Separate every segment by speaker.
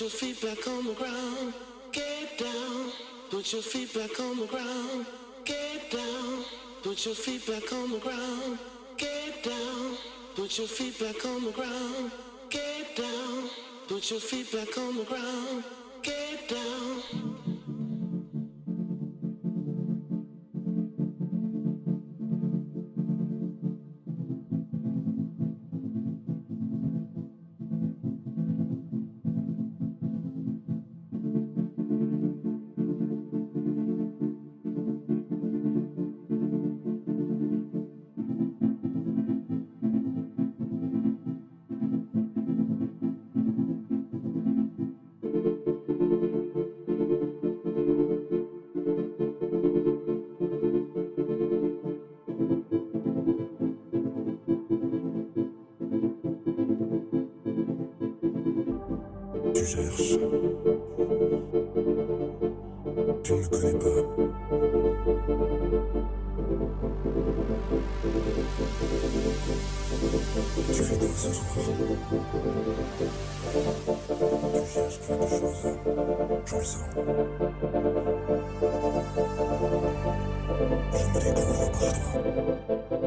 Speaker 1: Put your feet back on the ground. Get down. Put your feet back on the ground. Get down. Put your feet back on the ground. Get down. Put your feet back on the ground. Get down. Put your feet back on the ground. Juzo. Hombre como agua.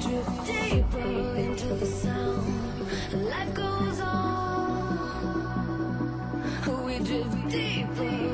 Speaker 1: drift deeper into the
Speaker 2: sound. Life
Speaker 3: goes on. We drift deeper.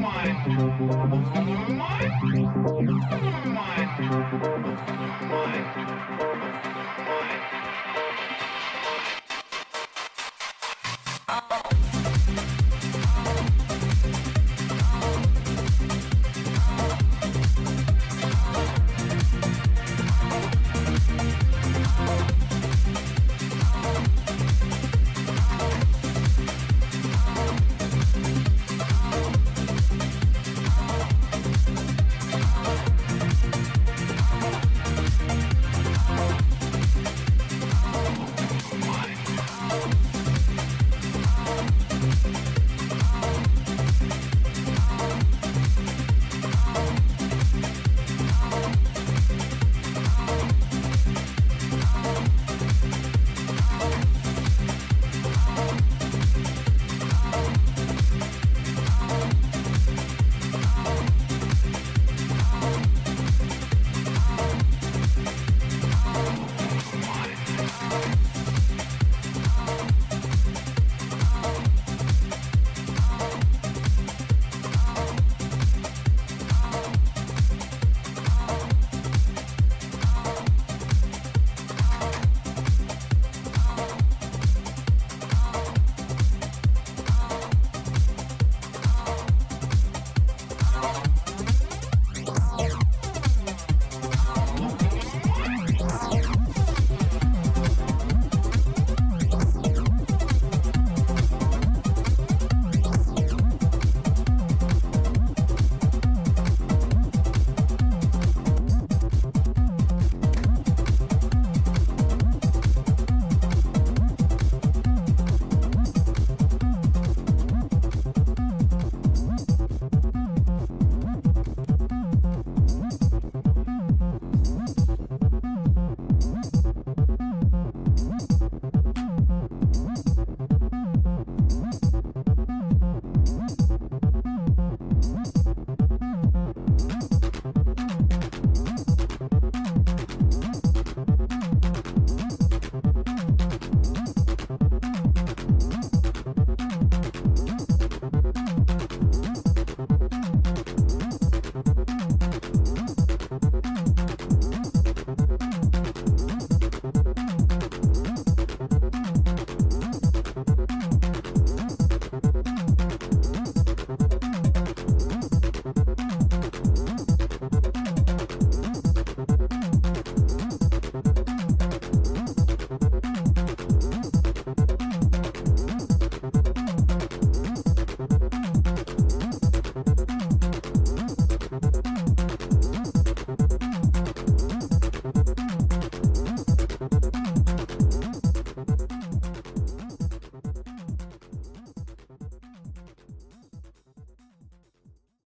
Speaker 1: Mind.